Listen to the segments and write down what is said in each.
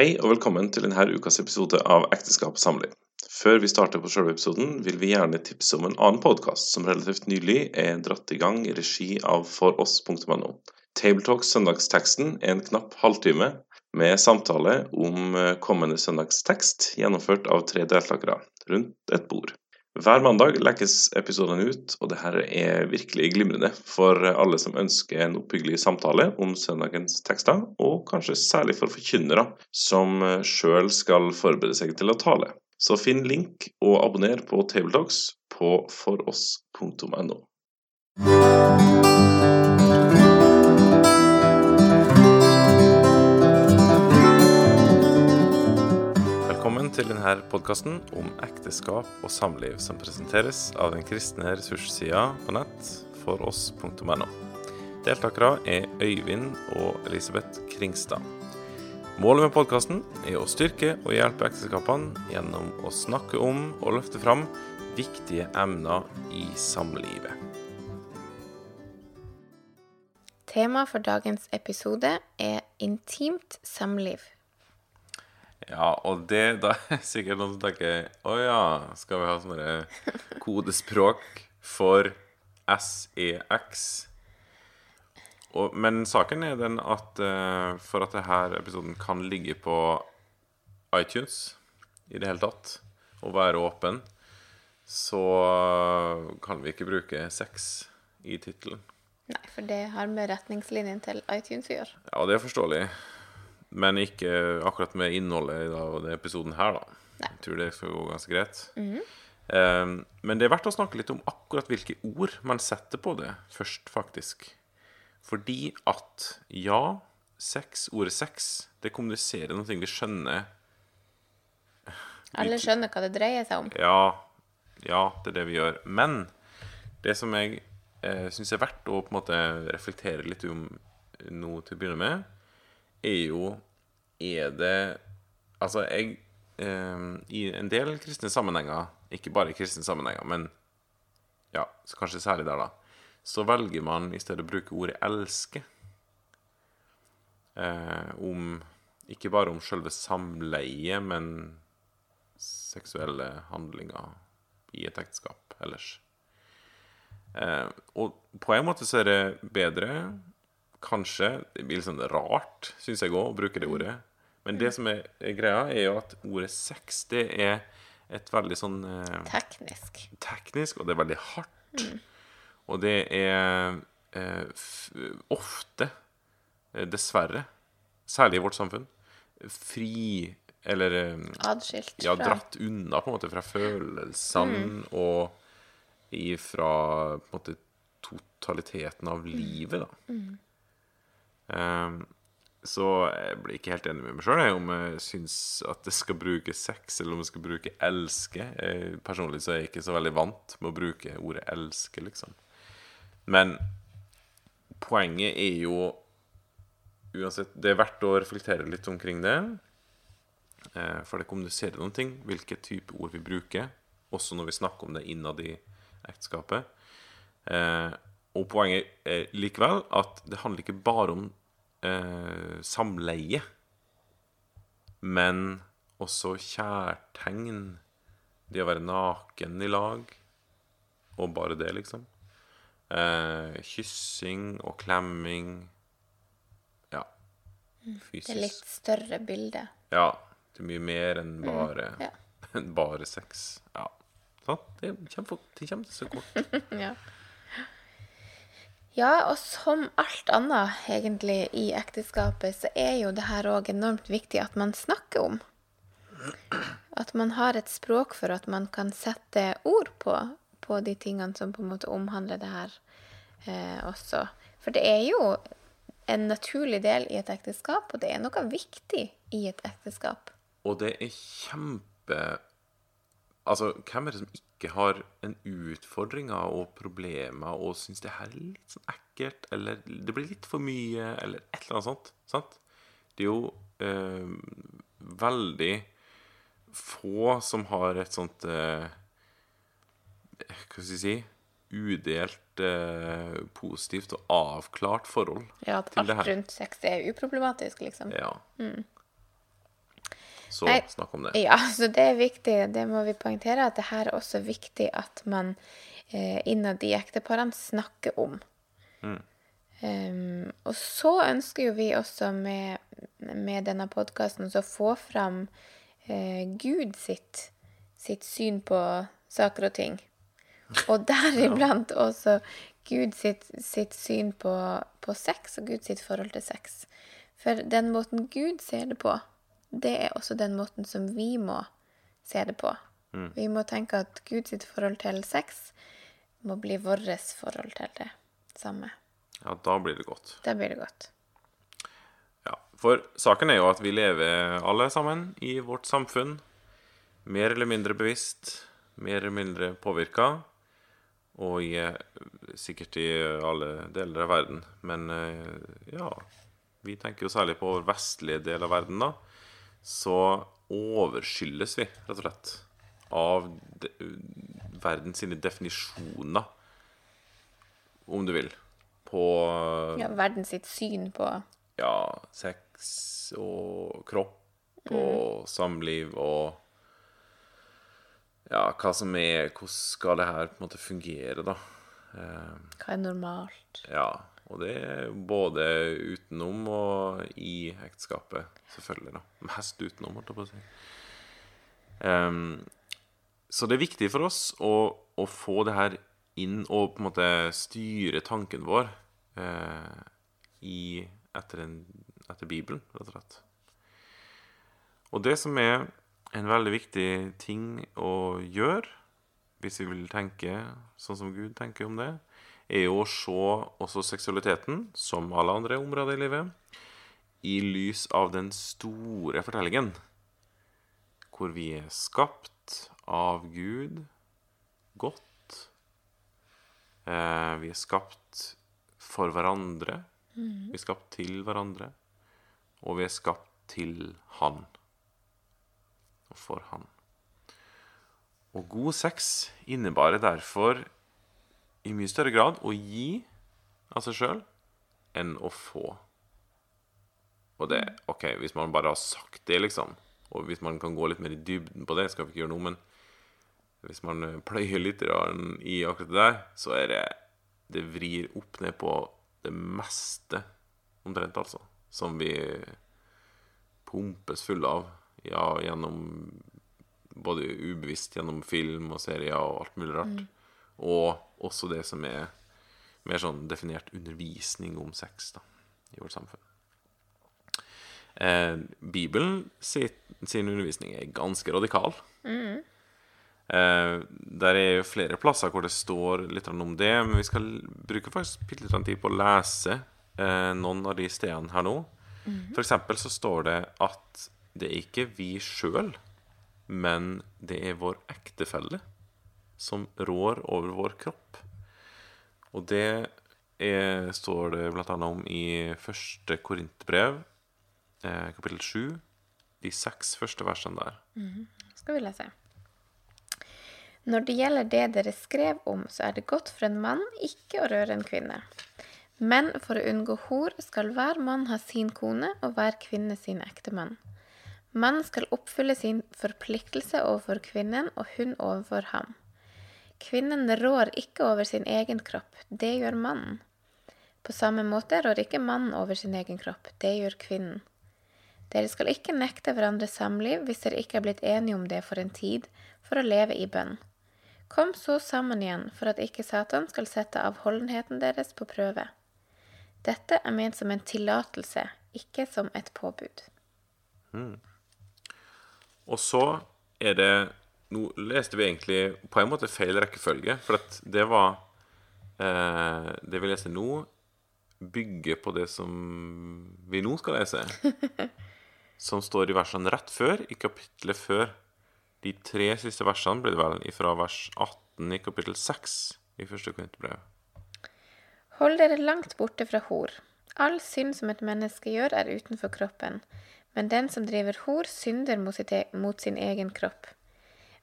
Hei og velkommen til denne ukas episode av Ekteskap og samliv. Før vi starter på selve episoden, vil vi gjerne tipse om en annen podkast som relativt nylig er dratt i gang i regi av foross.no. Tabletalks Søndagsteksten er en knapp halvtime med samtale om eh, kommende søndagstekst, gjennomført av tre deltakere rundt et bord. Hver mandag legges episodene ut, og dette er virkelig glimrende for alle som ønsker en oppbyggelig samtale om søndagens tekster, og kanskje særlig for forkynnere som sjøl skal forberede seg til å tale. Så finn link og abonner på Tabletalks på foross.no. Velkommen til denne podkasten om ekteskap og samliv, som presenteres av den kristne ressurssida på nett foross.no. Deltakere er Øyvind og Elisabeth Kringstad. Målet med podkasten er å styrke og hjelpe ekteskapene gjennom å snakke om og løfte fram viktige emner i samlivet. Tema for dagens episode er intimt samliv. Ja, og det da er sikkert noen som tenker Å ja, skal vi ha sånne kodespråk for SEX? Og, men saken er den at uh, for at denne episoden kan ligge på iTunes i det hele tatt, og være åpen, så kan vi ikke bruke sex i tittelen. Nei, for det har med retningslinjene til iTunes å gjøre. Ja, det er forståelig. Men ikke akkurat med innholdet i denne episoden her, da. Nei. Jeg tror det skal gå ganske greit. Mm -hmm. um, men det er verdt å snakke litt om akkurat hvilke ord man setter på det først, faktisk. Fordi at ja, sex, ordet sex, det kommuniserer noe vi skjønner Alle skjønner hva det dreier seg om. Ja, ja, det er det vi gjør. Men det som jeg eh, syns er verdt å på en måte reflektere litt om nå til å begynne med, er jo Er det Altså, jeg eh, I en del kristne sammenhenger, ikke bare i kristne sammenhenger, men ja, kanskje særlig der, da, så velger man i stedet å bruke ordet 'elske' eh, om Ikke bare om selve samleiet, men seksuelle handlinger i et ekteskap ellers. Eh, og på en måte så er det bedre Kanskje Det blir litt sånn rart, syns jeg òg, å bruke det ordet. Men det som er, greia, er jo at ordet sex, det er et veldig sånn eh, Teknisk. teknisk, og det er veldig hardt. Og det er eh, ofte, eh, dessverre, særlig i vårt samfunn, fri Eller eh, Adskilt ja, fra dratt unna på en måte fra følelsene og ifra på en måte totaliteten av livet, da. Ehm, så jeg blir ikke helt enig med meg sjøl om jeg syns at jeg skal bruke sex, eller om jeg skal bruke elske. Personlig så er jeg ikke så veldig vant med å bruke ordet elske, liksom. Men poenget er jo uansett Det er verdt å reflektere litt omkring det. Eh, For det kommuniserer noen ting, hvilke type ord vi bruker, også når vi snakker om det innad i ekteskapet. Eh, og poenget er likevel at det handler ikke bare om eh, samleie, men også kjærtegn. Det å være naken i lag, og bare det, liksom. Eh, kyssing og klemming. Ja. Fysisk. Det er litt større bilde. Ja. Det er mye mer enn bare, Ja. enn bare sex. Ja. Sant? Det kommer, fort- det kommer til så kort. ja. Ja, og som alt annet egentlig i ekteskapet, så er jo det her òg enormt viktig at man snakker om. At man har et språk for at man kan sette ord på, på de tingene som på en måte omhandler det her eh, også. For det er jo en naturlig del i et ekteskap, og det er noe viktig i et ekteskap. Og det er kjempe Altså, hvem er det som ikke har en utfordringer og problemer og syns det her er litt sånn ekkelt, eller det blir litt for mye, eller et eller annet sånt? Sant? Det er jo eh, veldig få som har et sånt eh, Hva skal jeg si Udelt eh, positivt og avklart forhold Ja, til det her. alt rundt sex er uproblematisk, liksom. Ja. Så Nei. snakk om det. Ja, så det er viktig. Det må vi poengtere at det her er også viktig at man eh, innad i ekteparene snakker om. Um, og så ønsker jo vi også med, med denne podkasten å få fram eh, Gud sitt, sitt syn på saker og ting. Og deriblant også Gud sitt, sitt syn på, på sex og Gud sitt forhold til sex. For den måten Gud ser det på, det er også den måten som vi må se det på. Vi må tenke at Guds forhold til sex må bli vårt forhold til det samme. Ja, da blir det godt. Da blir det godt. Ja, For saken er jo at vi lever alle sammen i vårt samfunn. Mer eller mindre bevisst, mer eller mindre påvirka. Og i, eh, sikkert i alle deler av verden. Men eh, ja, vi tenker jo særlig på vår vestlige del av verden, da. Så overskyldes vi, rett og slett, av de, verdens sine definisjoner, om du vil, på Ja, verden sitt syn på ja, sex og kropp og samliv og ja, hva som er Hvordan skal det her på en måte fungere, da? Eh, hva er normalt. ja, og det er både utenom og i ekteskapet, selvfølgelig, da. Mest utenom, holdt jeg på å si. Um, så det er viktig for oss å, å få det her inn og på en måte styre tanken vår uh, i, etter, en, etter Bibelen, rett og slett. Og det som er en veldig viktig ting å gjøre, hvis vi vil tenke sånn som Gud tenker om det, er jo å se også seksualiteten, som alle andre områder i livet, i lys av den store fortellingen, hvor vi er skapt av Gud godt. Eh, vi er skapt for hverandre. Vi er skapt til hverandre. Og vi er skapt til Han. Og for Han. Og god sex innebærer derfor i mye større grad å gi av seg sjøl enn å få. Og det, OK, hvis man bare har sagt det, liksom, og hvis man kan gå litt mer i dybden på det, skal vi ikke gjøre noe, men hvis man eh, pløyer litt i akkurat det der, så er det Det vrir opp ned på det meste, omtrent, altså, som vi pumpes fulle av ja, gjennom Både ubevisst gjennom film og serier og alt mulig rart. Og også det som er mer sånn definert undervisning om sex da, i vårt samfunn. Eh, Bibelen sitt, sin undervisning er ganske radikal. Eh, der er jo flere plasser hvor det står litt om det, men vi skal bruke faktisk litt tid på å lese eh, noen av de stedene her nå. For eksempel så står det at det er ikke vi sjøl, men det er vår ektefelle som rår over vår kropp. Og det er, står det annet om i første Korintbrev, eh, kapittel 7, de seks første versene der. Skal vi lese. Når det gjelder det dere skrev om, så er det godt for en mann ikke å røre en kvinne. Men for å unngå hor skal hver mann ha sin kone og hver kvinne sin ektemann. Mannen skal oppfylle sin forpliktelse overfor kvinnen og hun overfor ham. Kvinnen rår ikke over sin egen kropp, det gjør mannen. På samme måte rår ikke mannen over sin egen kropp, det gjør kvinnen. Dere skal ikke nekte hverandre samliv hvis dere ikke er blitt enige om det for en tid, for å leve i bønn. Kom så sammen igjen, for at ikke Satan skal sette avholdenheten deres på prøve. Dette er ment som en tillatelse, ikke som et påbud. Og så er det Nå leste vi egentlig på en måte feil rekkefølge, for at det var eh, Det vi leser nå, bygger på det som vi nå skal lese. Som står i versene rett før, i kapittelet før. De tre siste versene blir det vel fra vers 18 i kapittel 6 i første Korinterbrev. Hold dere langt borte fra hor. All synd som et menneske gjør, er utenfor kroppen, men den som driver hor, synder mot, e- mot sin egen kropp.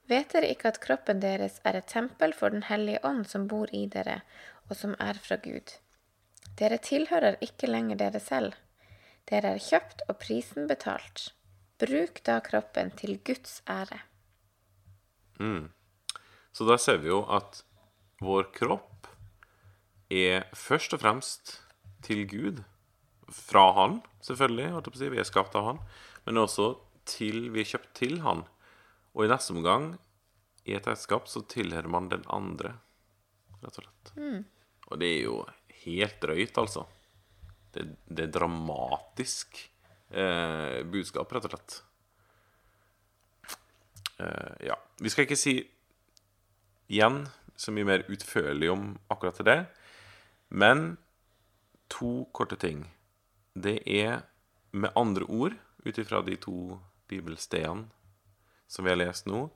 Vet dere ikke at kroppen deres er et tempel for Den hellige ånd som bor i dere, og som er fra Gud? Dere tilhører ikke lenger dere selv. Dere er kjøpt og prisen betalt. Bruk da kroppen til Guds ære. Så da ser vi jo at vår kropp er først og fremst til Gud. Fra Han, selvfølgelig. Vi er skapt av Han. Men også til vi er kjøpt til Han. Og i neste omgang, i et ekteskap, så tilhører man den andre, rett og slett. Og det er jo helt drøyt, altså. Det, det er dramatisk eh, budskap, rett og slett. Eh, ja. Vi skal ikke si igjen så mye mer utførlig om akkurat det, men to korte ting. Det er med andre ord, ut ifra de to bibelstedene som vi har lest nå,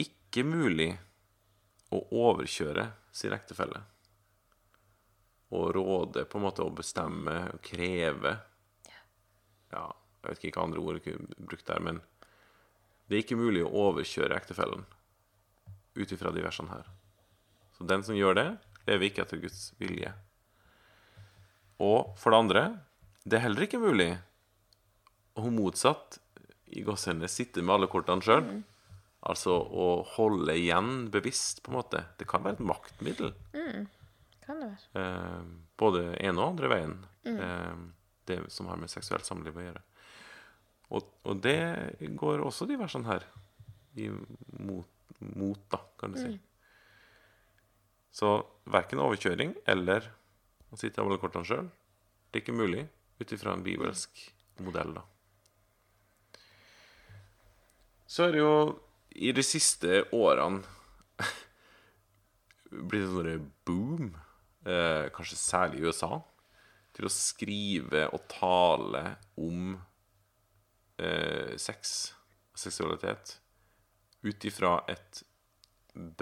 ikke mulig å overkjøre sin ektefelle. Og råde på en måte å bestemme og kreve Ja, jeg vet ikke hva andre ord jeg kunne brukt der, men det er ikke mulig å overkjøre ektefellen ut ifra de versene her. Så den som gjør det, lever ikke etter Guds vilje. Og for det andre, det er heller ikke mulig å motsatt i gåsehudene sitte med alle kortene sjøl. Altså å holde igjen bevisst, på en måte. Det kan være et maktmiddel. Kan det være. Eh, både ene og andre veien. Eh, det som har med seksuelt samliv å gjøre. Og, og det går også de versene her i mot, mot da, kan du si. Så verken overkjøring eller å sitte av alle kortene sjøl, det er ikke mulig ut ifra en bibelsk modell, da. Så er det jo i de siste årene blitt en sånn boom, eh, kanskje særlig i USA, til å skrive og tale om eh, sex og seksualitet ut ifra et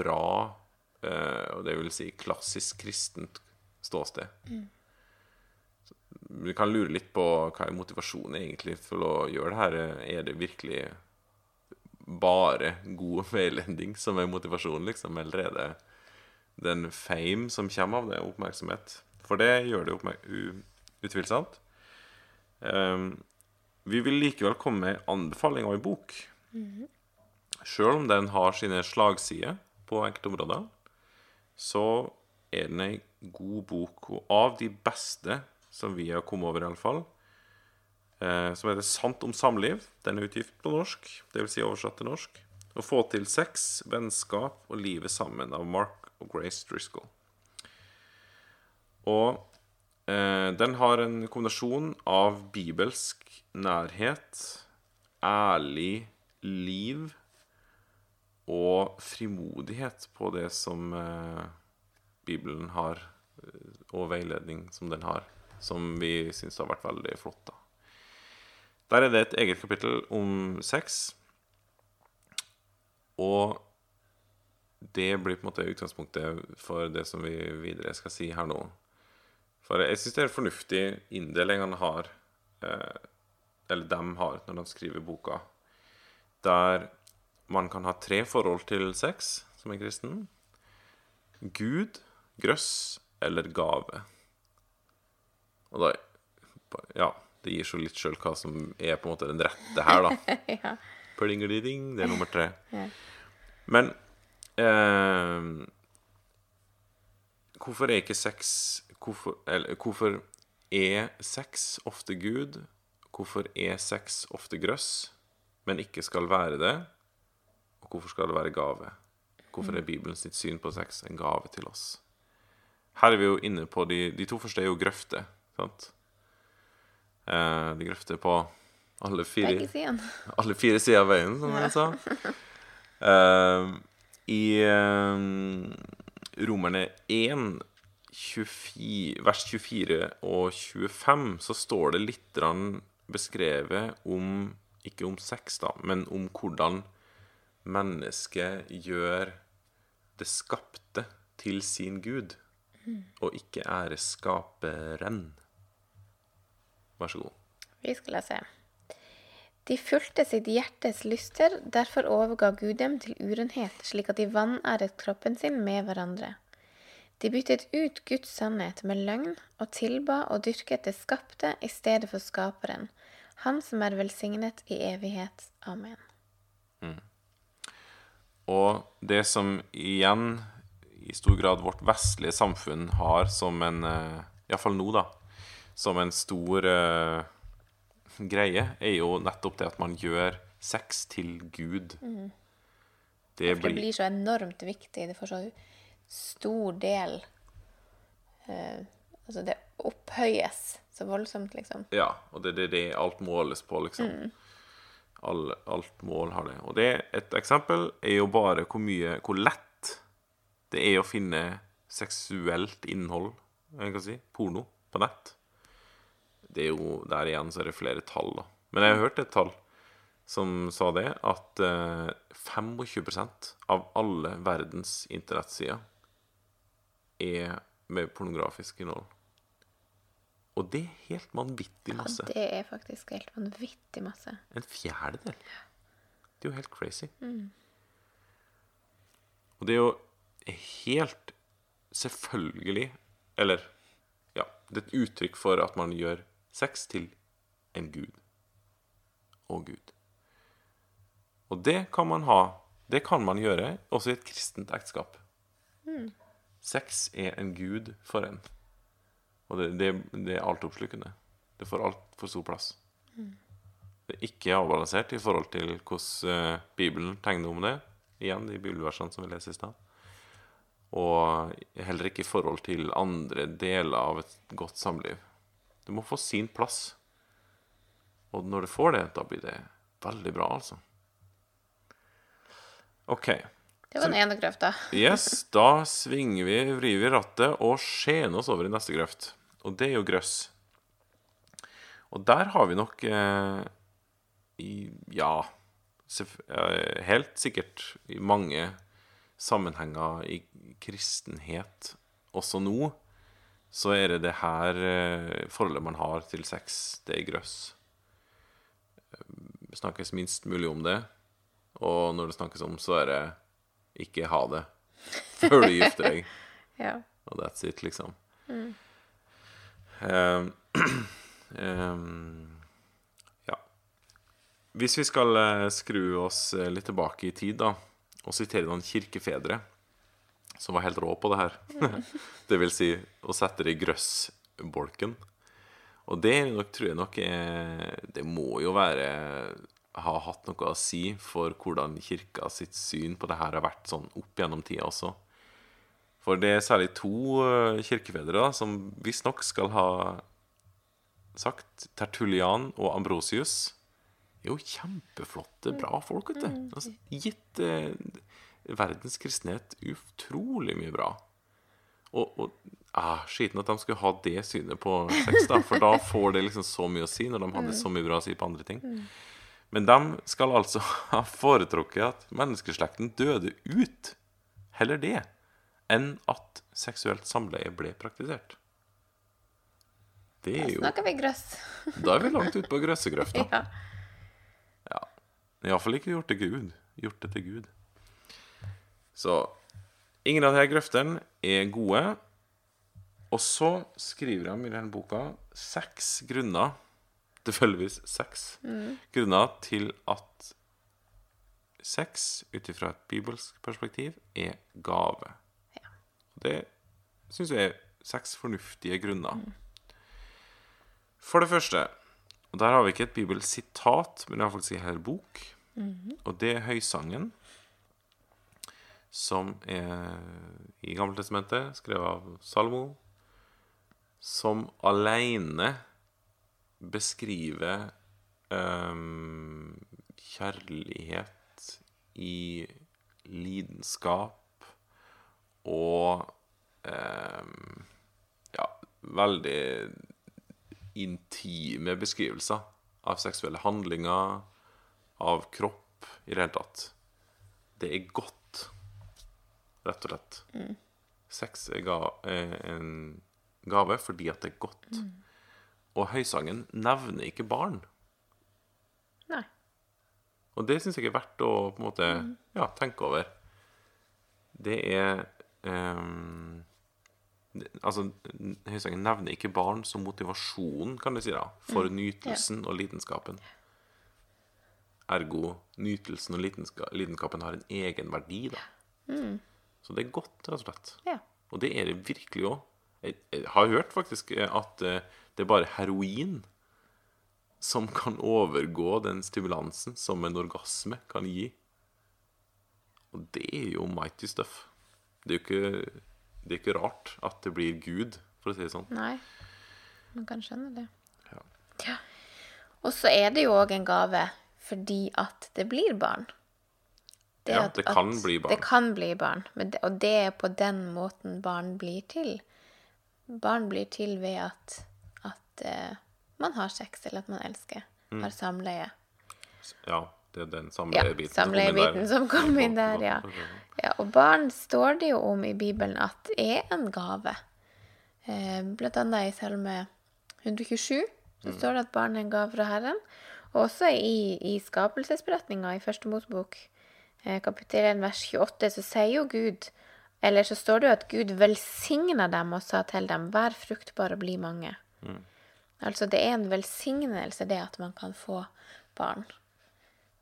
bra, eh, og det vil si klassisk kristent ståsted. Så Vi kan lure litt på hva er motivasjonen egentlig for å gjøre det her. Er det virkelig bare god veiledning som er motivasjonen, liksom, eller er det den fame som kommer av det, oppmerksomhet? For det gjør det utvilsomt. Um, vi vil likevel komme med anbefaling av en bok. Sjøl om den har sine slagsider på enkelte områder, så er den ei god bok, og av de beste som vi har kommet over, iallfall, som heter 'Sant om samliv'. Den er utgitt på norsk, dvs. Si oversatt til norsk. 'Å få til sex, vennskap og livet sammen' av Mark og Grace Driscoll. Og eh, den har en kombinasjon av bibelsk nærhet, ærlig liv og frimodighet på det som eh, Bibelen har, eh, og veiledning som den har, som vi syns har vært veldig flott. da. Der er det et eget kapittel om sex. Og det blir på en måte utgangspunktet for det som vi videre skal si her nå. For jeg syns det er en fornuftig inndeling han har, eh, eller dem har, når de skriver boka, der man kan ha tre forhold til sex som er kristen. Gud, grøss eller gave. Og da Ja, det gir så litt sjøl hva som er på en måte den rette her, da. ja. Pling-a-ding, det er nummer tre. Ja. Men eh, Hvorfor er ikke sex hvorfor, eller, hvorfor er sex ofte Gud? Hvorfor er sex ofte grøss, men ikke skal være det? Og hvorfor skal det være gave? Hvorfor er Bibelen sitt syn på sex en gave til oss? Her er vi jo inne på de, de to første er jo grøfter. sant? Eh, de grøfter på alle fire alle fire sider av veien, som jeg sa. Eh, I eh, Romerne 1, 24, vers 24 og 25, så står det litt beskrevet om Ikke om sex, da, men om hvordan mennesket gjør det skapte til sin gud, og ikke ære skaperen. Vær så god. Vi skal lese. De fulgte sitt hjertes lyster, derfor overga Gud dem til urenhet, slik at de vanæret kroppen sin med hverandre. De byttet ut Guds sannhet med løgn og tilba og dyrket det skapte i stedet for skaperen, Han som er velsignet i evighet. Amen. Og det som igjen i stor grad vårt vestlige samfunn har som en eh, Iallfall nå, da. Som en stor uh, greie, er jo nettopp det at man gjør sex til Gud. Det Mm. Det blir blir så enormt viktig. Det får så stor del uh, Altså, det opphøyes så voldsomt, liksom. Ja, og det er det, det alt måles på, liksom. All, alt mål har det. Og det, et eksempel er jo bare hvor mye Hvor lett det er å finne seksuelt innhold, jeg kan si, porno, på nett. Det er jo Der igjen så er det flere tall, da. Men jeg har hørt et tall som sa det, at eh, 25 av alle verdens internettsider er med pornografisk innhold. Og det er helt vanvittig masse. Ja, det er faktisk helt vanvittig masse. En fjerdedel. Det er jo helt crazy. Og det er jo helt selvfølgelig Eller ja, det er et uttrykk for at man gjør sex til en gud. Og Gud. Og det kan man ha Det kan man gjøre også i et kristent ekteskap. Sex er en gud for en. Og det, det, det er altoppslukende. Det får altfor stor plass. Det er ikke avbalansert i forhold til hvordan eh, Bibelen tegner om det. Igjen de bibelversene som vi leser i stad. Og heller ikke i forhold til andre deler av et godt samliv. Det må få sin plass. Og når det får det, da blir det veldig bra, altså. OK. Det var den ene grøfta. Yes, da svinger vi, vrir vi rattet og skjener oss over i neste grøft. Og det er jo grøss. Og der har vi nok eh, i, Ja, eh, helt sikkert i mange sammenhenger i kristenhet også nå, så er det det her eh, forholdet man har til sex, det er grøss. Det snakkes minst mulig om det, og når det snakkes om, så er det ikke ha det før du gifter deg. Ja. Og that's it, liksom. Mm. Um, um, ja. Hvis vi skal eh, skru oss eh, litt tilbake i tid, da, og sitere noen kirkefedre som var helt rå på det her, det vil si å sette det i grøssbolken Og det nok, tror jeg nok er Det må jo være ha hatt noe å si for hvordan kirka sitt syn på det her har vært sånn opp gjennom tida også. For det er særlig to eh, kirkefedre da, som visstnok skal ha sagt Tertullian og Ambrosius. Det er jo kjempeflotte, bra folk, vet du. Altså, gitt eh, verdens kristenhet utrolig mye bra. Og, og ah, skiten at de skulle ha det synet på sex, da, for da får det liksom så mye å si når de hadde så mye bra å si på andre ting. Men de skal altså ha foretrukket at menneskeslekten døde ut, heller det, enn at seksuelt samleie ble praktisert. Det er jo Da Snakker vi grøss? Da er vi langt ute på grøssegrøfta. Ja. Ja. Iallfall ikke gjort til Gud. Gjort det til Gud. Så ingen av de her grøftene er gode. Og så skriver de i denne boka seks grunner Tilfeldigvis seks grunner til at sex, ut ifra et bibelsk perspektiv, er gave. Ja. Det syns jeg er seks fornuftige grunner. For det første, og der har vi ikke et bibelsitat, men det har faktisk en hel bok, og det er Høysangen, som er i Gammeltestamentet, skrevet av Salomo, som alene beskriver um, kjærlighet i lidenskap og um, ja, veldig intime beskrivelser av seksuelle handlinger, av kropp i det hele tatt. Det er godt, rett og slett. Sex er, ga er en gave fordi at det er godt. Og Høysangen nevner ikke barn. Nei. Og det syns jeg er verdt å på en måte ja, tenke over. Det er ehm, Altså, Høysangen nevner ikke barn som motivasjon, kan du si, da, for nytelsen og lidenskapen. Ergo nytelsen og lidenska lidenskapen har en egen verdi, da. Så det er godt, rett og slett. Ja. Og det er det virkelig òg. Jeg, jeg har hørt faktisk at eh, det er bare heroin som kan overgå den stimulansen som en orgasme kan gi. Og det er jo mighty stuff. Det er jo ikke, det er ikke rart at det blir Gud, for å si det sånn. Nei. Man kan skjønne det. Ja. Ja. Og så er det jo òg en gave fordi at det blir barn. Ja, at- det kan bli barn. Det kan bli barn. Men det, og det er på den måten barn blir til. Barn blir til ved at, at uh, man har sex, eller at man elsker. Mm. Har samleie. Ja, det er den Ja, samleiebiten samleiebiten som kom inn der, ja. ja. Og barn står det jo om i Bibelen at er en gave. Eh, blant annet i Salme 127 så står det at barn er en gave fra Herren. Og også i, i skapelsesberetninga i første Mosebok, kapittel 1, vers 28, så sier jo Gud Eller så står det jo at Gud velsigna dem og sa til dem, vær fruktbar og bli mange. Altså det er en velsignelse, det at man kan få barn.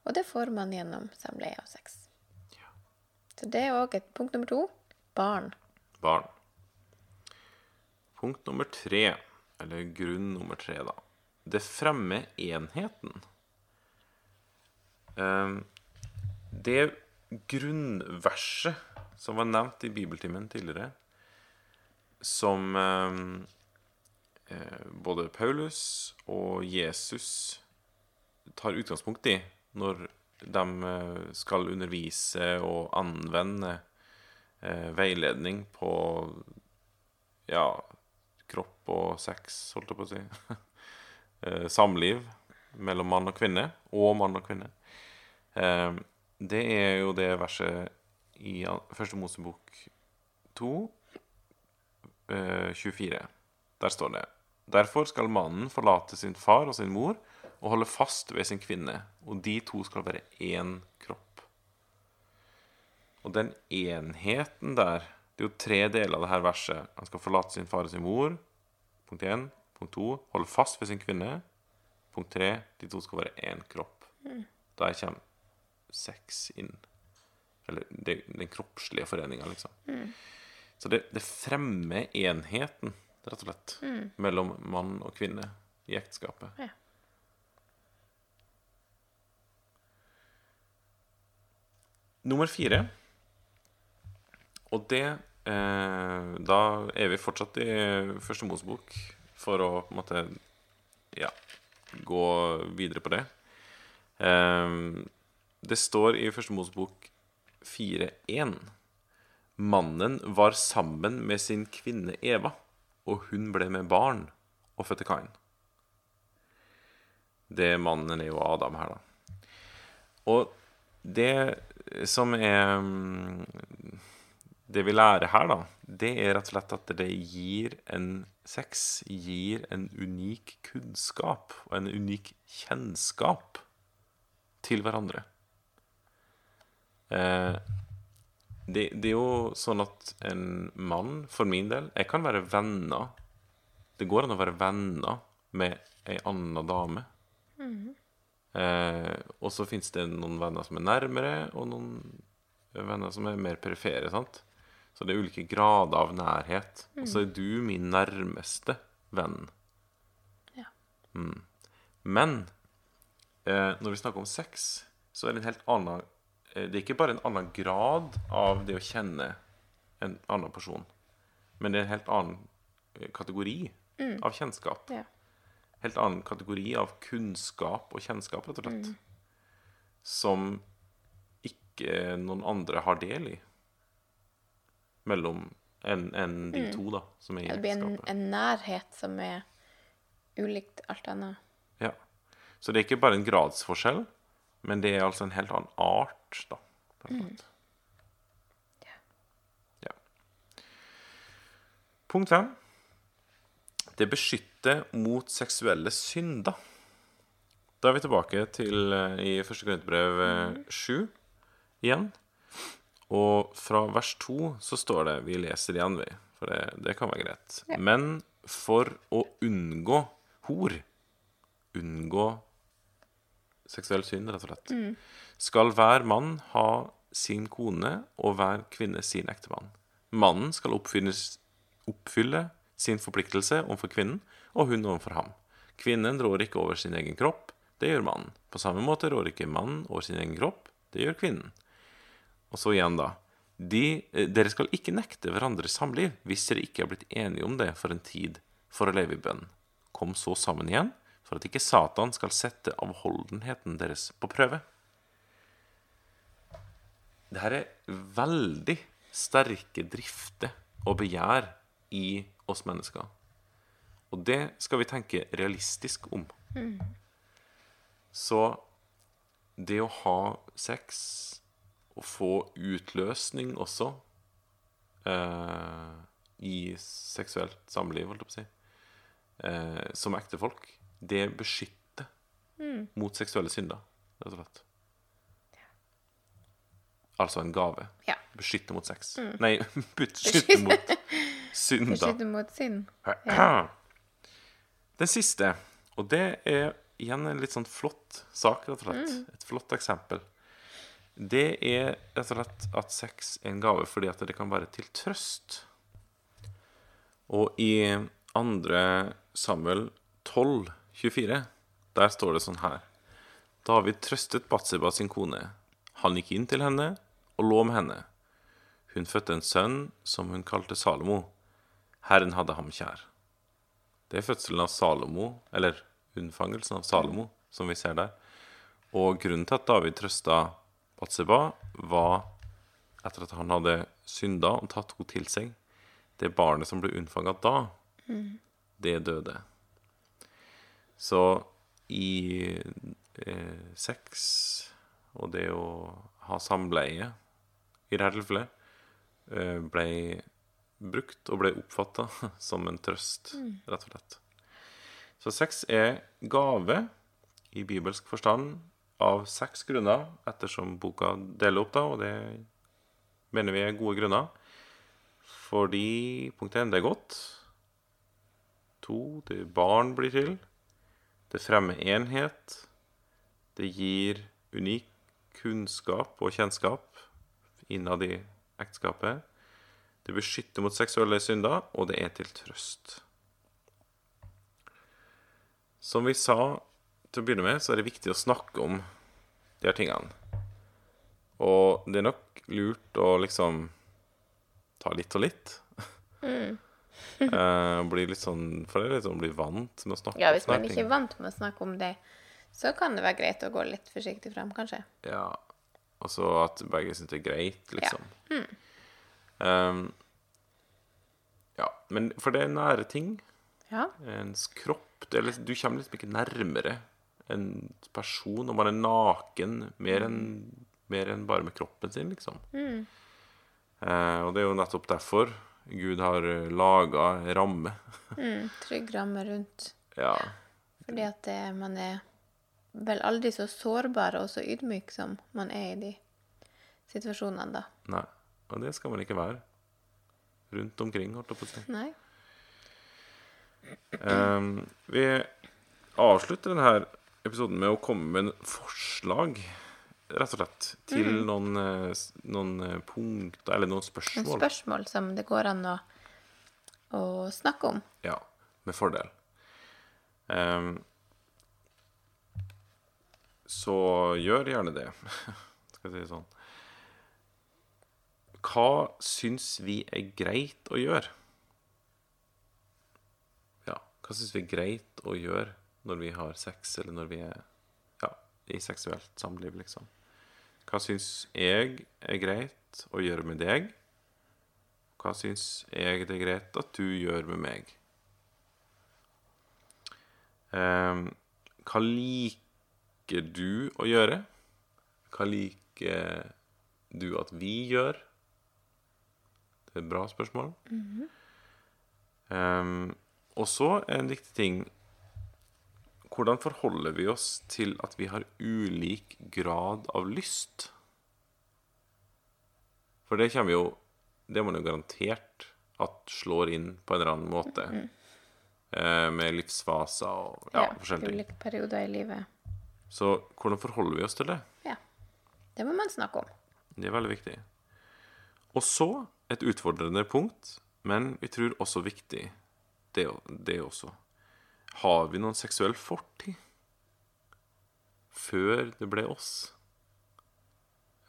Og det får man gjennom samleie og sex. Så det er òg et punkt nummer to. Barn. barn. Punkt nummer tre, eller grunn nummer tre, da. Det fremmer enheten. Ehm, Det grunnverset som var nevnt i bibeltimen tidligere, som ehm, eh, både Paulus og Jesus tar utgangspunkt i når de eh, skal undervise og anvende eh, veiledning på ja, kropp og sex, holdt jeg på å si. eh, samliv mellom mann og kvinne, og mann og kvinne. Eh, det er jo det verset i Første Mosebok 2, eh, 24. Der står det Derfor skal mannen forlate sin far og sin mor og holde fast ved sin kvinne, og de to skal være én kropp. Og den enheten der Det er jo tre deler av det her verset. Han skal forlate sin far og sin mor. Punkt 1. Punkt 2. Holde fast ved sin kvinne. Punkt 3. De to skal være én kropp. Der kommer sex inn. Eller det, den kroppslige foreninga, liksom. Så det, det fremmer enheten, rett og slett, mellom mann og kvinne i ekteskapet. Ja. Nummer fire. Og det eh, Da er vi fortsatt i Første Mosebok for å på en måte ja, gå videre på det. Eh, det står i Første Mosebok 4.1 Mannen var sammen med sin kvinne Eva, og hun ble med barn og fødte Kain. Det mannen er jo Adam her, da. Og det som er mm, Det vi lærer her, da, det er rett og slett at det gir en Sex gir en unik kunnskap og en unik kjennskap til hverandre. Eh, det, det er jo sånn at en mann, for min del Jeg kan være venner Det går an å være venner med ei anna dame. Eh, og så fins det noen venner som er nærmere, og noen venner som er mer perifere. sant? Så det er ulike grader av nærhet. Og så er du min nærmeste venn. Ja. Mm. Men eh, når vi snakker om sex, så er det en helt annen Det er ikke bare en annen grad av det å kjenne en annen person, men det er en helt annen kategori kategori av kjennskap Ja. helt annen kategori av kunnskap og kjennskap, rett og slett. Som ikke noen andre har del i. Mellom enn en de to, da, som er i Det blir en, en nærhet som er ulikt alt annet. Ja. Så det er ikke bare en gradsforskjell, men det er altså en helt annen art, da. på en måte. Ja. Punkt fem. Det beskytter mot seksuelle synder. Da er vi tilbake til eh, i første Korinterbrev sju 7 igjen. Og fra vers 2 så står det Vi leser igjen, vi. For det, det kan være greit. Ja. Men for å unngå hor, unngå seksuell synd, rett og slett, Mm. skal hver mann ha sin kone og hver kvinne sin ektemann. Mannen skal oppfylle, oppfylle sin forpliktelse overfor kvinnen, og hun overfor ham. Kvinnen rår ikke over sin egen kropp, det gjør mannen. På samme måte rår ikke mannen over sin egen kropp, det gjør kvinnen. Og så igjen, da. De, eh, dere skal ikke nekte hverandres samliv hvis dere ikke er blitt enige om det for en tid for å leve i bønn. Kom så sammen igjen, for at ikke Satan skal sette avholdenheten deres på prøve. Det her er veldig sterke drifter og begjær i oss mennesker. Og det skal vi tenke realistisk om. Så det å ha sex og få utløsning også eh, i seksuelt samliv, holdt jeg på å si, eh, som ektefolk, det beskytter mot seksuelle synder, rett og slett. Altså en gave. Ja. Beskytte mot sex. Nei, beskytte mot synder. Beskytte mot synd. Den siste, og det er igjen en litt sånn flott sak, rett og slett. Et flott eksempel. Det er rett og slett at sex er en gave fordi at det kan være til trøst. Og i andre Samuel 12, 24, der står det sånn her. David trøstet Batseba sin kone. Han gikk inn til henne og lå med henne. Hun fødte en sønn som hun kalte Salomo. Herren hadde ham kjær. Det er fødselen av Salomo, eller unnfangelsen av Salomo, som vi ser der. Og grunnen til at David trøsta Batseba, var etter at han hadde synda og tatt henne til seg. Det barnet som ble unnfanga da, det døde. Så i eh, sex og det å ha samleie i dette tilfellet eh, ble brukt og ble oppfatta som en trøst, rett og slett. Så sex er gave i bibelsk forstand av seks grunner, ettersom boka deler opp, da, og det mener vi er gode grunner. Fordi punkt én, det er godt. To, det barn blir til. Det fremmer enhet. Det gir unik kunnskap og kjennskap innad i ekteskapet. Det beskytter mot seksuelle synder, og det er til trøst. Som vi sa til å begynne med, så er det viktig å snakke om de her tingene. Og det er nok lurt å liksom ta litt og litt. Eh, blir litt sånn, for det er litt sånn å bli vant med å snakke om Ja, hvis man ikke er vant med å snakke om det, så kan det være greit å gå litt forsiktig frem, kanskje. Ja. Og så at begge syns det er greit, liksom. Um, ja. Men for det er nære ting. Ja. Ens kropp det er liksom, Du kommer liksom ikke nærmere en person når man er naken mer enn mer enn bare med kroppen sin, liksom. Eh, og det er jo nettopp derfor Gud har laga ramme. Mm, trygg ramme rundt. ja. Fordi at det, man er vel aldri så sårbar og så ydmyk som man er i de situasjonene, da. Nei. Og det skal man ikke være. Rundt omkring, holdt jeg på å si. Nei? Um, vi avslutter denne episoden med å komme med en forslag, rett og slett, til noen, eh, noen eh, punkter, eller noen Noen spørsmål. spørsmål som det går an å, å snakke om. Ja, med fordel. Um, så gjør gjerne det. Skal jeg si det sånn. Hva syns vi er greit å gjøre? Ja, hva syns vi er greit å gjøre når vi har sex, eller når vi er ja, i seksuelt samliv, liksom? Hva syns jeg er greit å gjøre med deg? Hva syns jeg det er greit at du gjør med meg? Ehm, hva liker du å gjøre? Hva liker du at vi gjør? Det er et bra spørsmål. Ehm, og så en viktig ting Hvordan forholder vi oss til at vi har ulik grad av lyst? For det kommer jo Det er man jo garantert at slår inn på en eller annen måte. Eh, med livsfaser og ja, forskjellige ting. Ulike perioder i livet. Så hvordan forholder vi oss til det? Ja. Det må man snakke om. Det er veldig viktig. Og så et utfordrende punkt, men vi tror også viktig, det, det også. Har vi noen seksuell fortid før det ble oss?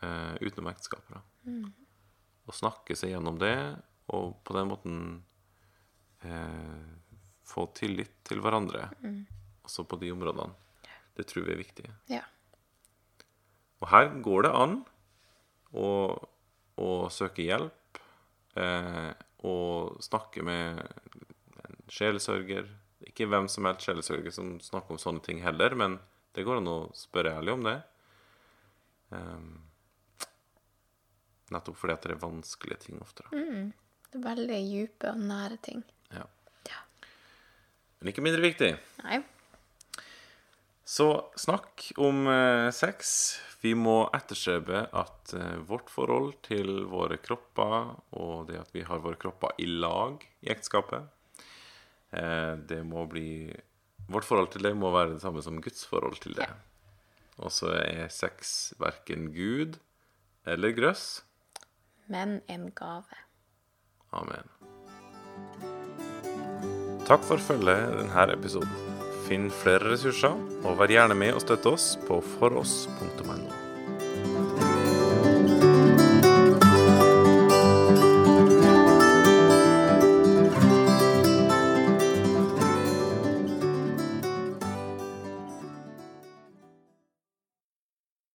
Eh, utenom ekteskapet, da. Mm. Å snakke seg gjennom det, og på den måten eh, få tillit til hverandre, også på de områdene. Det tror vi er viktig. Ja. Og her går det an å, å søke hjelp eh, og snakke med en sjelesørger. Ikke hvem som helst sjelesørger som snakker om sånne ting heller, men det går an å spørre ærlig om det. Um, nettopp fordi at det er vanskelige ting ofte. Mm. Det er veldig dype og nære ting. Ja. Ja. Men ikke mindre viktig. Nei. Så snakk om eh, sex. Vi må etterstrebe at eh, vårt forhold til våre kropper, og det at vi har våre kropper i lag i ekteskapet, det må bli Vårt forhold til det må være det samme som Guds forhold til det. Og så er sex verken Gud eller grøss. Men en gave. Amen. Takk for følget denne episoden. Finn flere ressurser, og vær gjerne med og støtte oss på foross.no.